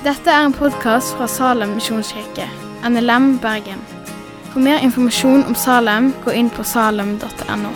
Dette er en podkast fra Salem misjonskirke, NLM Bergen. For mer informasjon om Salem, gå inn på salem.no.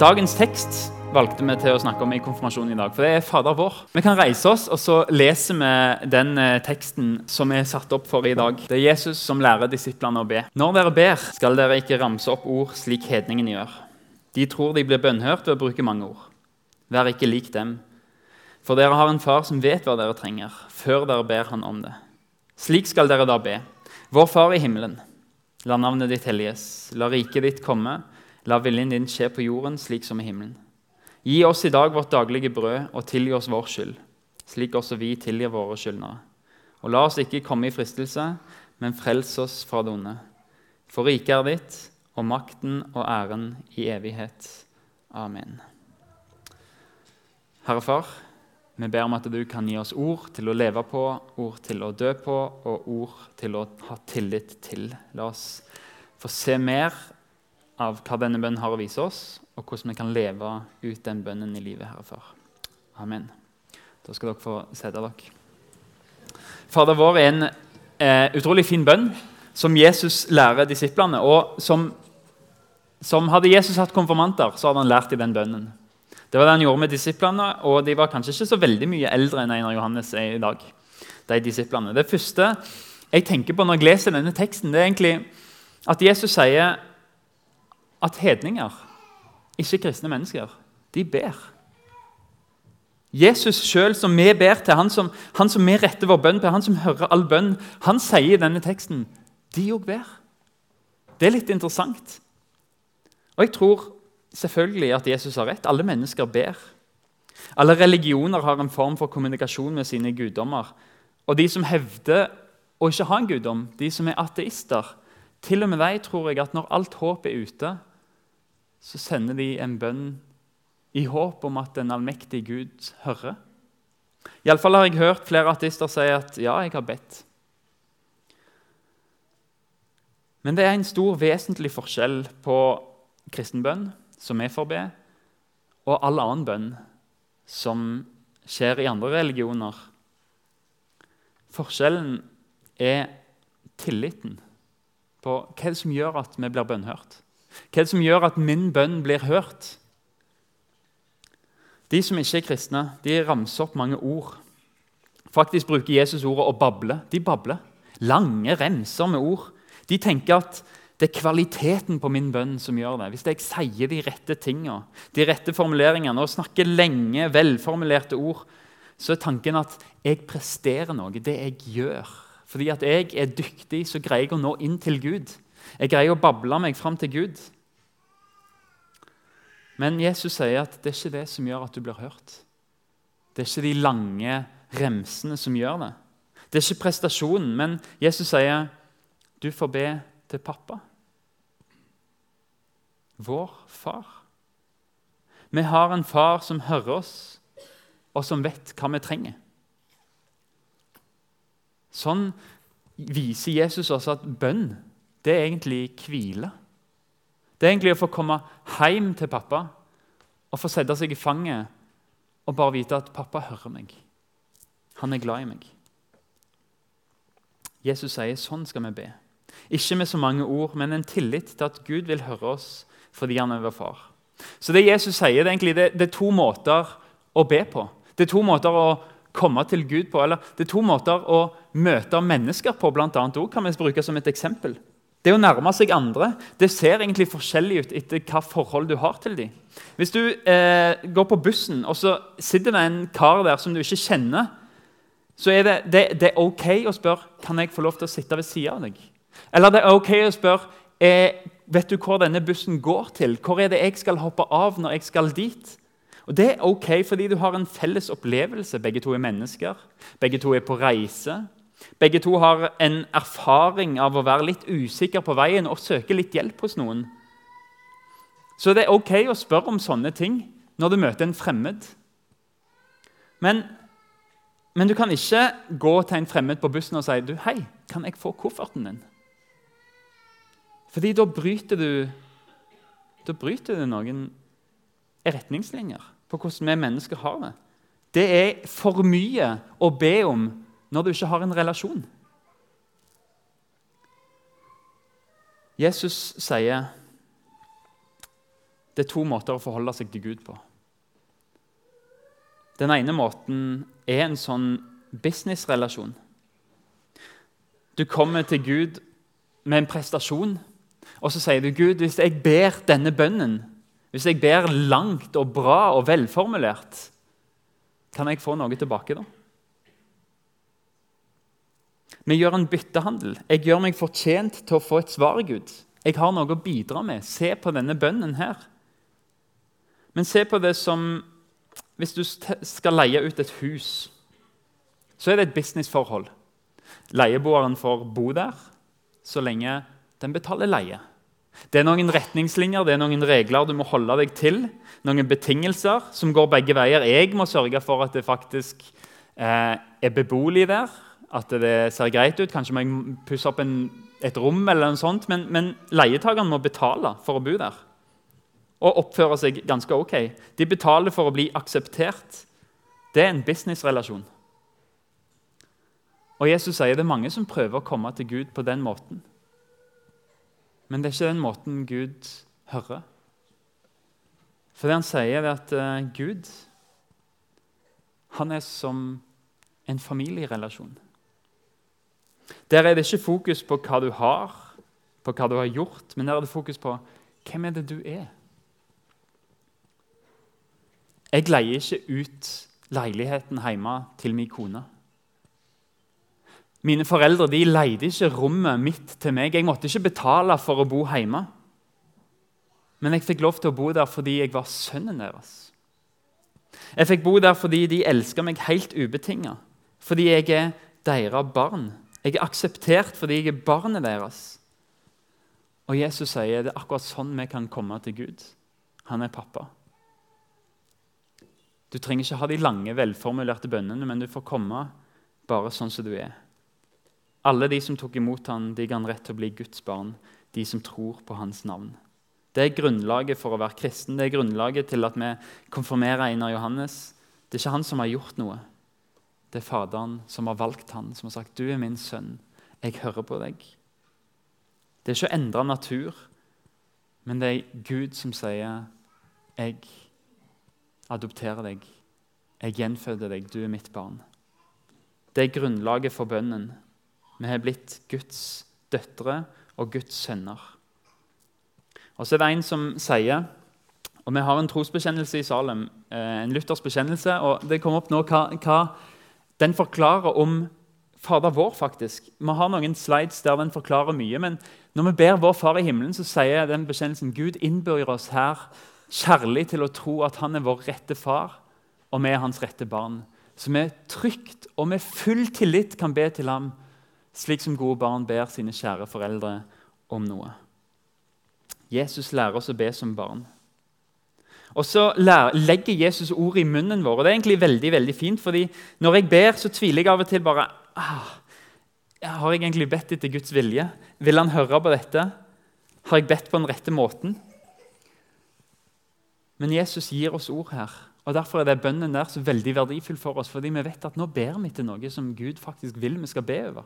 Dagens tekst valgte vi til å snakke om i konfirmasjonen i dag. For det er Fader vår. Vi kan reise oss, og så leser vi den eh, teksten som er satt opp for i dag. Det er Jesus som lærer disiplene å be. Når dere ber, skal dere ikke ramse opp ord slik hedningene gjør. De tror de blir bønnhørt ved å bruke mange ord. Vær ikke lik dem. For dere har en far som vet hva dere trenger, før dere ber han om det. Slik skal dere da be. Vår Far i himmelen. La navnet ditt helliges. La riket ditt komme. La viljen din skje på jorden slik som i himmelen. Gi oss i dag vårt daglige brød, og tilgi oss vår skyld, slik også vi tilgir våre skyldnere. Og la oss ikke komme i fristelse, men frels oss fra det onde. For riket er ditt, og makten og æren i evighet. Amen. Herre Far, vi ber om at du kan gi oss ord til å leve på, ord til å dø på og ord til å ha tillit til. La oss få se mer av hva denne bønnen har å vise oss, og hvordan vi kan leve ut den bønnen i livet, Herre Far. Amen. Da skal dere få sette dere. Fader vår er en eh, utrolig fin bønn som Jesus lærer disiplene. og som, som Hadde Jesus hatt konfirmanter, så hadde han lært i den bønnen. Det var det han gjorde med disiplene, og de var kanskje ikke så veldig mye eldre enn Einar Johannes er i dag. de disiplene. Det første jeg tenker på når jeg leser denne teksten, det er egentlig at Jesus sier at hedninger, ikke kristne mennesker, de ber. Jesus sjøl, som vi ber til, han som, han som vi retter vår bønn til, han som hører all bønn, han sier i denne teksten de òg ber. Det er litt interessant. Og jeg tror selvfølgelig at Jesus har rett. Alle mennesker ber. Alle religioner har en form for kommunikasjon med sine guddommer. Og de som hevder å ikke ha en guddom, de som er ateister, til og med de tror jeg at når alt håp er ute, så sender de en bønn i håp om at den allmektige Gud hører. Iallfall har jeg hørt flere ateister si at 'ja, jeg har bedt'. Men det er en stor vesentlig forskjell på kristen bønn, som vi får be, og all annen bønn som skjer i andre religioner. Forskjellen er tilliten på hva som gjør at vi blir bønnhørt. Hva som gjør at min bønn blir hørt? De som ikke er kristne, de ramser opp mange ord. Faktisk bruker Jesus ordet 'å bable'. De babler. Lange remser med ord. De tenker at det er kvaliteten på min bønn som gjør det. Hvis jeg sier de rette tingene, de rette formuleringene og snakker lenge, velformulerte ord, så er tanken at jeg presterer noe, det jeg gjør. Fordi at jeg er dyktig, så greier jeg å nå inn til Gud. Jeg greier å bable meg fram til Gud. Men Jesus sier at det er ikke det som gjør at du blir hørt. Det er ikke de lange remsene som gjør det. Det er ikke prestasjonen, men Jesus sier du får be til pappa. Vår far. Vi har en far som hører oss, og som vet hva vi trenger. Sånn viser Jesus oss at bønn det er egentlig hvile. Det er egentlig å få komme hjem til pappa og få sette seg i fanget og bare vite at pappa hører meg. Han er glad i meg. Jesus sier sånn skal vi be. Ikke med så mange ord, men en tillit til at Gud vil høre oss fordi han er vår far. Så det Jesus sier, det er, egentlig, det, det er to måter å be på. Det er to måter å komme til Gud på. eller Det er to måter å møte mennesker på, annet, også, kan vi bruke som et eksempel. Det å nærme seg andre det ser egentlig forskjellig ut etter hva forhold du har til dem. Hvis du eh, går på bussen, og så sitter det en kar der som du ikke kjenner, så er det, det, det er ok å spørre kan jeg få lov til å sitte ved siden av deg. Eller det er ok å spørre eh, vet du hvor denne bussen går til. Hvor er det jeg skal hoppe av når jeg skal dit? Og Det er ok fordi du har en felles opplevelse. Begge to er mennesker. Begge to er på reise. Begge to har en erfaring av å være litt usikker på veien og søke litt hjelp hos noen. Så det er ok å spørre om sånne ting når du møter en fremmed. Men, men du kan ikke gå til en fremmed på bussen og si du, 'Hei, kan jeg få kofferten din?' Fordi da bryter du, da bryter du noen retningslinjer. på hvordan vi mennesker har det. Det er for mye å be om når du ikke har en relasjon. Jesus sier det er to måter å forholde seg til Gud på. Den ene måten er en sånn businessrelasjon. Du kommer til Gud med en prestasjon, og så sier du Gud, hvis jeg ber denne bønnen, hvis jeg ber langt og bra og velformulert, kan jeg få noe tilbake da? Vi gjør en byttehandel. Jeg gjør meg fortjent til å få et svar, Gud. Jeg har noe å bidra med. Se på denne bønnen her. Men se på det som Hvis du skal leie ut et hus, så er det et businessforhold. Leieboeren får bo der så lenge den betaler leie. Det er noen retningslinjer det er noen regler du må holde deg til. Noen betingelser som går begge veier. Jeg må sørge for at det faktisk eh, er beboelig der. At det ser greit ut. Kanskje må jeg pusse opp en, et rom, eller noe sånt, men, men leietakeren må betale for å bo der og oppføre seg ganske ok. De betaler for å bli akseptert. Det er en businessrelasjon. Og Jesus sier det er mange som prøver å komme til Gud på den måten. Men det er ikke den måten Gud hører. For det han sier, er at uh, Gud han er som en familierelasjon. Der er det ikke fokus på hva du har, på hva du har gjort, men der er det fokus på hvem er det du er. Jeg leier ikke ut leiligheten hjemme til min kone. Mine foreldre de leide ikke rommet mitt til meg. Jeg måtte ikke betale for å bo hjemme. Men jeg fikk lov til å bo der fordi jeg var sønnen deres. Jeg fikk bo der fordi de elska meg helt ubetinga. Fordi jeg er deres barn. Jeg er akseptert fordi jeg er barnet deres. Og Jesus sier det er akkurat sånn vi kan komme til Gud. Han er pappa. Du trenger ikke ha de lange, velformulerte bønnene, men du får komme bare sånn som du er. Alle de som tok imot ham, de ga han rett til å bli Guds barn, de som tror på hans navn. Det er grunnlaget for å være kristen. Det er grunnlaget til at vi konfirmerer Einar Johannes. Det er ikke han som har gjort noe. Det er Faderen som har valgt han, som har sagt 'Du er min sønn. Jeg hører på deg'. Det er ikke å endre natur, men det er Gud som sier 'Jeg adopterer deg. Jeg gjenføder deg. Du er mitt barn. Det er grunnlaget for bønnen. Vi har blitt Guds døtre og Guds sønner. Og så er det en som sier og Vi har en trosbekjennelse i Salem, eh, en Luthers bekjennelse. og Det kommer opp nå hva, hva den forklarer om Fader vår. faktisk. Vi har noen slides der den forklarer mye. Men når vi ber Vår Far i himmelen, så sier den bekjennelsen Gud innbyr oss her kjærlig til å tro at han er vår rette far, og vi er hans rette barn. Så vi trygt og med full tillit kan be til ham, slik som gode barn ber sine kjære foreldre om noe. Jesus lærer oss å be som barn. Og så legger Jesus ord i munnen vår. og Det er egentlig veldig veldig fint, fordi Når jeg ber, så tviler jeg av og til bare ah, Har jeg egentlig bedt etter Guds vilje? Vil han høre på dette? Har jeg bedt på den rette måten? Men Jesus gir oss ord her. og Derfor er det bønnen der så veldig verdifull for oss. fordi vi vet at nå ber vi til noe som Gud faktisk vil vi skal be over.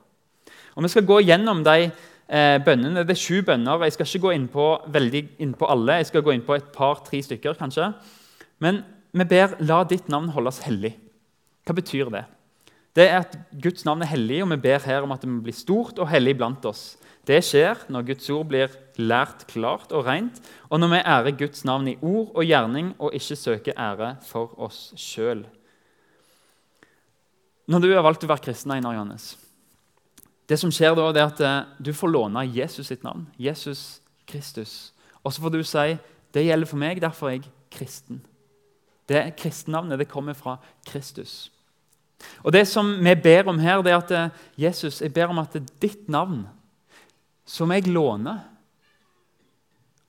Og Vi skal gå gjennom de eh, bønnene. Det er sju bønner. Jeg skal ikke gå inn på, veldig inn på alle. Jeg skal gå inn på et par-tre stykker, kanskje. Men vi ber 'La ditt navn holdes hellig'. Hva betyr det? Det er at Guds navn er hellig, og vi ber her om at det må bli stort og hellig blant oss. Det skjer når Guds ord blir lært klart og rent, og når vi ærer Guds navn i ord og gjerning og ikke søker ære for oss sjøl. Når du har valgt å være kristen, Einar Johannes, det som skjer da, det er at eh, du får låne Jesus sitt navn. Jesus Kristus. Og så får du si det gjelder for meg, derfor er jeg kristen. Det Kristennavnet det kommer fra Kristus. Og Det som vi ber om her, det er at eh, Jesus, jeg ber om at ditt navn som jeg låner,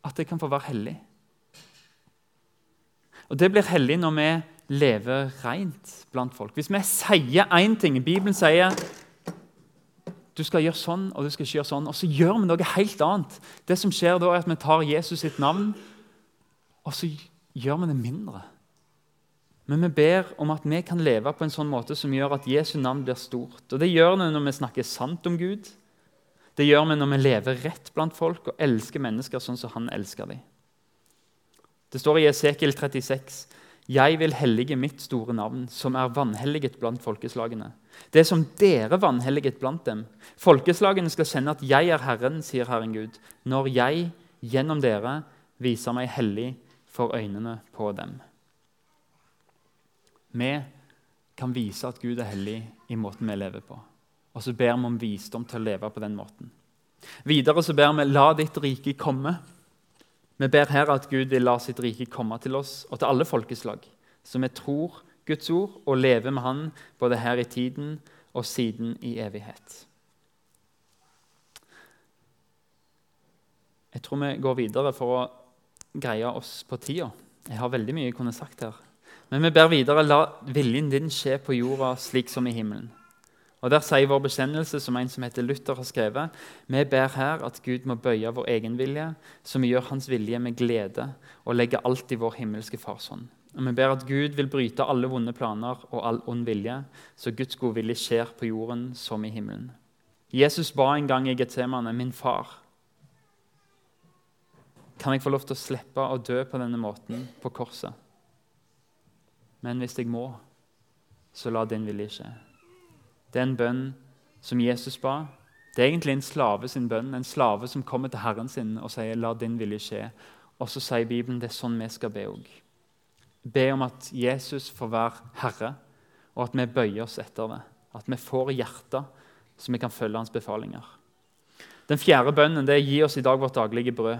at det kan få være hellig. Og Det blir hellig når vi lever rent blant folk. Hvis vi sier én ting Bibelen sier du skal gjøre sånn og du skal ikke gjøre sånn, og så gjør vi noe helt annet. Det som skjer da er at Vi tar Jesus sitt navn og så gjør vi det mindre. Men vi ber om at vi kan leve på en sånn måte som gjør at Jesu navn blir stort. Og Det gjør vi når vi snakker sant om Gud. Det gjør vi når vi lever rett blant folk og elsker mennesker sånn som han elsker dem. Det står i Esekiel 36.: Jeg vil hellige mitt store navn, som er vanhelliget blant folkeslagene. Det som dere vanhelliget blant dem. Folkeslagene skal kjenne at jeg er Herren, sier Herren Gud, når jeg gjennom dere viser meg hellig for øynene på dem. Vi kan vise at Gud er hellig i måten vi lever på. Og så ber vi om visdom til å leve på den måten. Videre så ber vi 'la ditt rike komme'. Vi ber her at Gud vil la sitt rike komme til oss og til alle folkeslag, så vi tror Guds ord og lever med Han både her i tiden og siden i evighet. Jeg tror vi går videre for å greie oss på tida. Jeg har veldig mye jeg kunne sagt her. Men vi ber videre la viljen din skje på jorda slik som i himmelen. Og Der sier vår bekjennelse, som en som heter Luther har skrevet, vi ber her at Gud må bøye vår egen vilje, så vi gjør Hans vilje med glede og legger alt i vår himmelske Fars hånd. Og Vi ber at Gud vil bryte alle vonde planer og all ond vilje, så Guds gode vilje skjer på jorden som i himmelen. Jesus ba en gang i Getsemane, 'Min far, kan jeg få lov til å slippe å dø på denne måten på korset?' Men hvis jeg må, så la din vilje skje. Det er en bønn som Jesus ba. Det er egentlig en slave sin bønn, en slave som kommer til Herren sin og sier 'la din vilje skje'. Og så sier Bibelen det er sånn vi skal be òg. Be om at Jesus får være Herre, og at vi bøyer oss etter det. At vi får hjertet så vi kan følge hans befalinger. Den fjerde bønnen det er 'gi oss i dag vårt daglige brød'.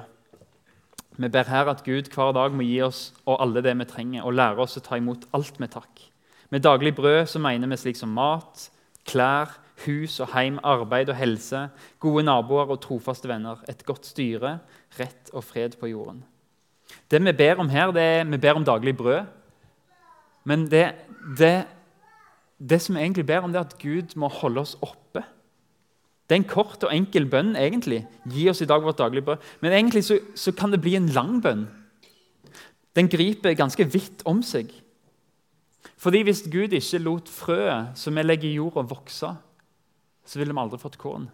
Vi ber her at Gud hver dag må gi oss og alle det vi trenger, og lære oss å ta imot alt med takk. Med daglig brød så mener vi slik som mat, klær, hus og heim, arbeid og helse, gode naboer og trofaste venner, et godt styre, rett og fred på jorden. Det vi ber om her, det er vi ber om daglig brød. Men det, det, det som vi egentlig ber om, det er at Gud må holde oss oppe. Det er en kort og enkel bønn. egentlig. Gi oss i dag vårt daglige brød. Men egentlig så, så kan det bli en lang bønn. Den griper ganske vidt om seg. Fordi Hvis Gud ikke lot frøet som vi legger i jorda, vokse, så ville vi aldri fått korn.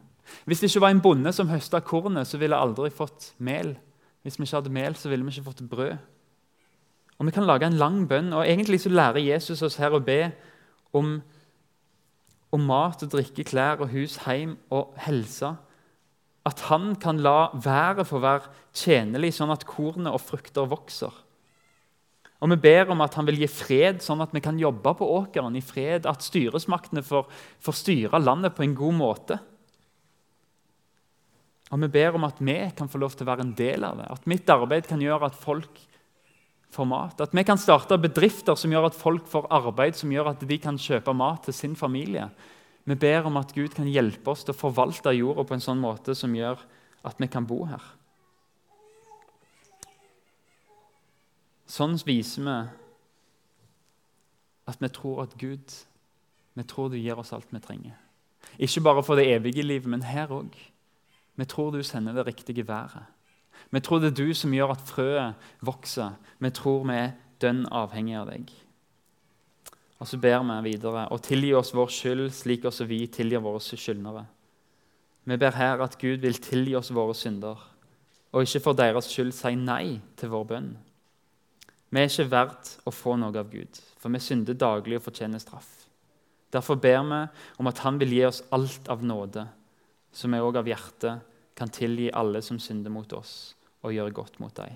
Hvis det ikke var en bonde som høsta kornet, så ville vi aldri fått mel. Hvis vi ikke hadde mel, så ville vi ikke fått brød. Og Vi kan lage en lang bønn, og egentlig så lærer Jesus oss her å be om, om mat og drikke, klær og hus, heim og helse. At han kan la været få være tjenlig, sånn at kornet og frukter vokser. Og Vi ber om at han vil gi fred, sånn at vi kan jobbe på åkeren i fred. At styresmaktene får, får styre landet på en god måte. Og Vi ber om at vi kan få lov til å være en del av det. At mitt arbeid kan gjøre at folk får mat. At vi kan starte bedrifter som gjør at folk får arbeid, som gjør at de kan kjøpe mat til sin familie. Vi ber om at Gud kan hjelpe oss til å forvalte jorda på en sånn måte som gjør at vi kan bo her. Sånn viser vi at vi tror at Gud vi tror du gir oss alt vi trenger. Ikke bare for det evige livet, men her òg. Vi tror du sender det riktige været. Vi tror det er du som gjør at frøet vokser. Vi tror vi er dønn avhengig av deg. Og så ber vi videre og tilgi oss vår skyld, slik også vi tilgir våre skyldnere. Vi ber her at Gud vil tilgi oss våre synder, og ikke for deres skyld si nei til vår bønn. Vi er ikke verdt å få noe av Gud, for vi synder daglig og fortjener straff. Derfor ber vi om at Han vil gi oss alt av nåde, så vi òg av hjertet kan tilgi alle som synder mot oss, og gjøre godt mot dem.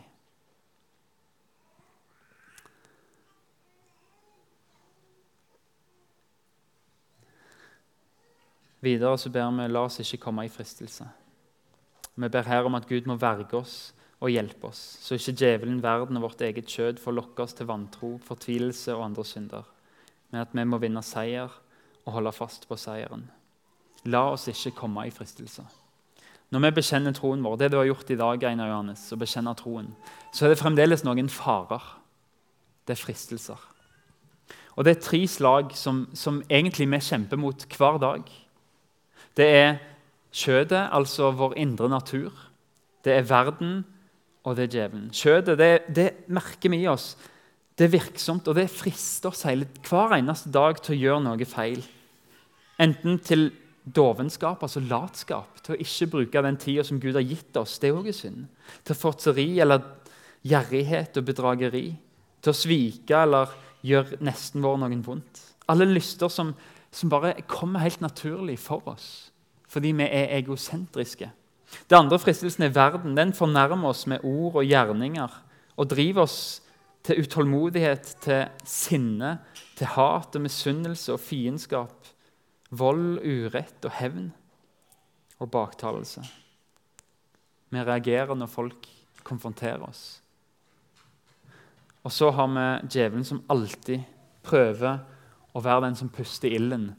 Videre så ber vi la oss ikke komme i fristelse. Vi ber her om at Gud må verge oss og hjelpe oss, så ikke djevelen, verden og vårt eget kjød får lokke oss til vantro, fortvilelse og andre synder, men at vi må vinne seier og holde fast på seieren. La oss ikke komme i fristelse. Når vi bekjenner troen vår, det du har gjort i dag, Einar Johannes, å bekjenne troen, så er det fremdeles noen farer. Det er fristelser. Og Det er tre slag som, som egentlig vi kjemper mot hver dag. Det er kjødet, altså vår indre natur. Det er verden, og det er djevelen. Kjøttet det, det merker vi i oss. Det er virksomt, og det frister oss hele, hver eneste dag til å gjøre noe feil. Enten til dovenskap, altså latskap, til å ikke bruke den tida som Gud har gitt oss. Det er òg synd. Til fortseri eller gjerrighet og bedrageri. Til å svike eller gjøre nesten vår noen vondt. Alle lyster som, som bare kommer helt naturlig for oss fordi vi er egosentriske. Det andre fristelsen er verden. Den fornærmer oss med ord og gjerninger og driver oss til utålmodighet, til sinne, til hat og misunnelse og fiendskap, vold, urett og hevn og baktalelse. Vi reagerer når folk konfronterer oss. Og så har vi djevelen som alltid prøver å være den som puster ilden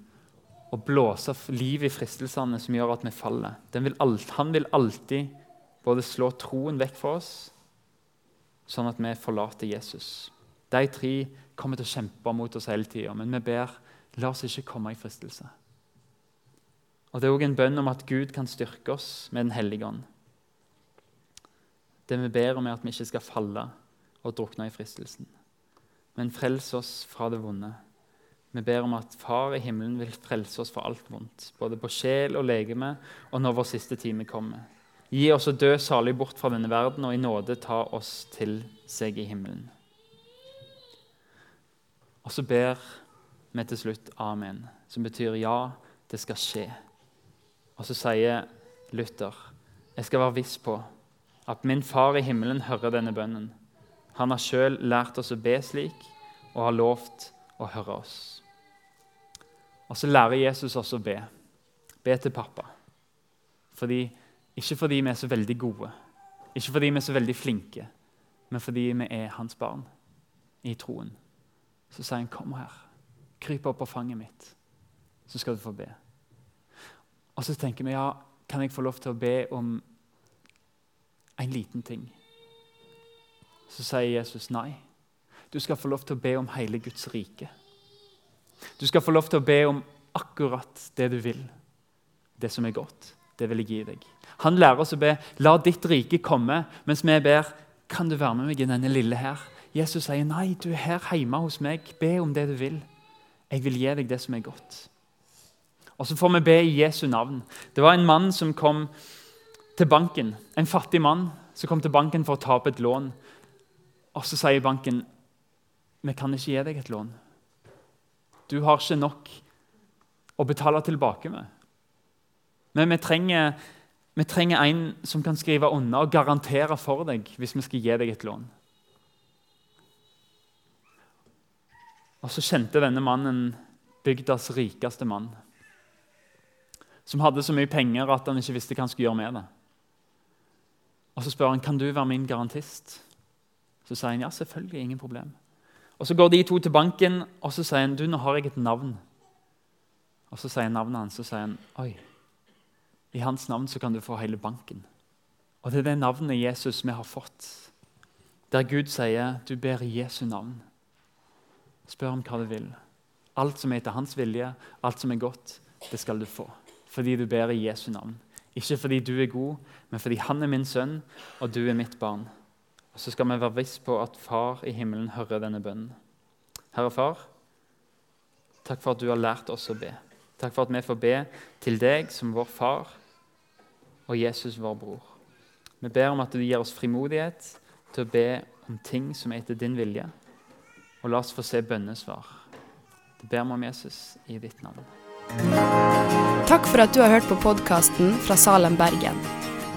og blåse liv i fristelsene som gjør at vi faller. Vil alt, han vil alltid både slå troen vekk fra oss sånn at vi forlater Jesus. De tre kommer til å kjempe mot oss hele tida, men vi ber la oss ikke komme i fristelse. Og Det er òg en bønn om at Gud kan styrke oss med Den hellige ånd. Det vi ber om, er at vi ikke skal falle og drukne i fristelsen, men frels oss fra det vonde. Vi ber om at Far i himmelen vil frelse oss for alt vondt, både på sjel og legeme, og når vår siste time kommer. Gi oss å dø salig bort fra denne verden, og i nåde ta oss til seg i himmelen. Og så ber vi til slutt Amen, som betyr ja, det skal skje. Og så sier Luther jeg skal være viss på at min far i himmelen hører denne bønnen. Han har sjøl lært oss å be slik og har lovt å høre oss. Og så lærer Jesus oss å be. Be til pappa. Fordi ikke fordi vi er så veldig gode, ikke fordi vi er så veldig flinke, men fordi vi er hans barn i troen. Så sier han, 'Kom her. Kryp opp på fanget mitt, så skal du få be.' Og så tenker vi, ja, kan jeg få lov til å be om en liten ting? Så sier Jesus nei. Du skal få lov til å be om hele Guds rike. Du skal få lov til å be om akkurat det du vil, det som er godt det vil jeg gi deg. Han lærer oss å be 'La ditt rike komme', mens vi ber 'Kan du være med meg i denne lille her?' Jesus sier 'Nei, du er her hjemme hos meg. Be om det du vil. Jeg vil gi deg det som er godt'. Og så får vi be i Jesu navn. Det var en mann som kom til banken, en fattig mann som kom til banken for å ta opp et lån. Og så sier banken 'Vi kan ikke gi deg et lån'. Du har ikke nok å betale tilbake med. Men vi trenger, vi trenger en som kan skrive under og garantere for deg hvis vi skal gi deg et lån. Og så kjente denne mannen bygdas rikeste mann. Som hadde så mye penger at han ikke visste hva han skulle gjøre med det. Og Så spør han kan du være min garantist. Så sier han ja, selvfølgelig, ingen problem. Og Så går de to til banken og så sier han, du, nå har jeg et navn. Og Så sier navnet hans, så sier han oi, i hans navn så kan du få hele banken. Og det er det navnet Jesus vi har fått. Der Gud sier, 'Du ber Jesu navn'. Spør om hva du vil. Alt som er etter hans vilje, alt som er godt, det skal du få. Fordi du ber i Jesu navn. Ikke fordi du er god, men fordi han er min sønn, og du er mitt barn. Og Så skal vi være viss på at Far i himmelen hører denne bønnen. Herre Far, takk for at du har lært oss å be. Takk for at vi får be til deg som vår far og Jesus, vår bror. Vi ber om at du gir oss frimodighet til å be om ting som er etter din vilje, og la oss få se bønnesvar. Det ber vi om Jesus i ditt navn. Takk for at du har hørt på podkasten fra Salem, Bergen.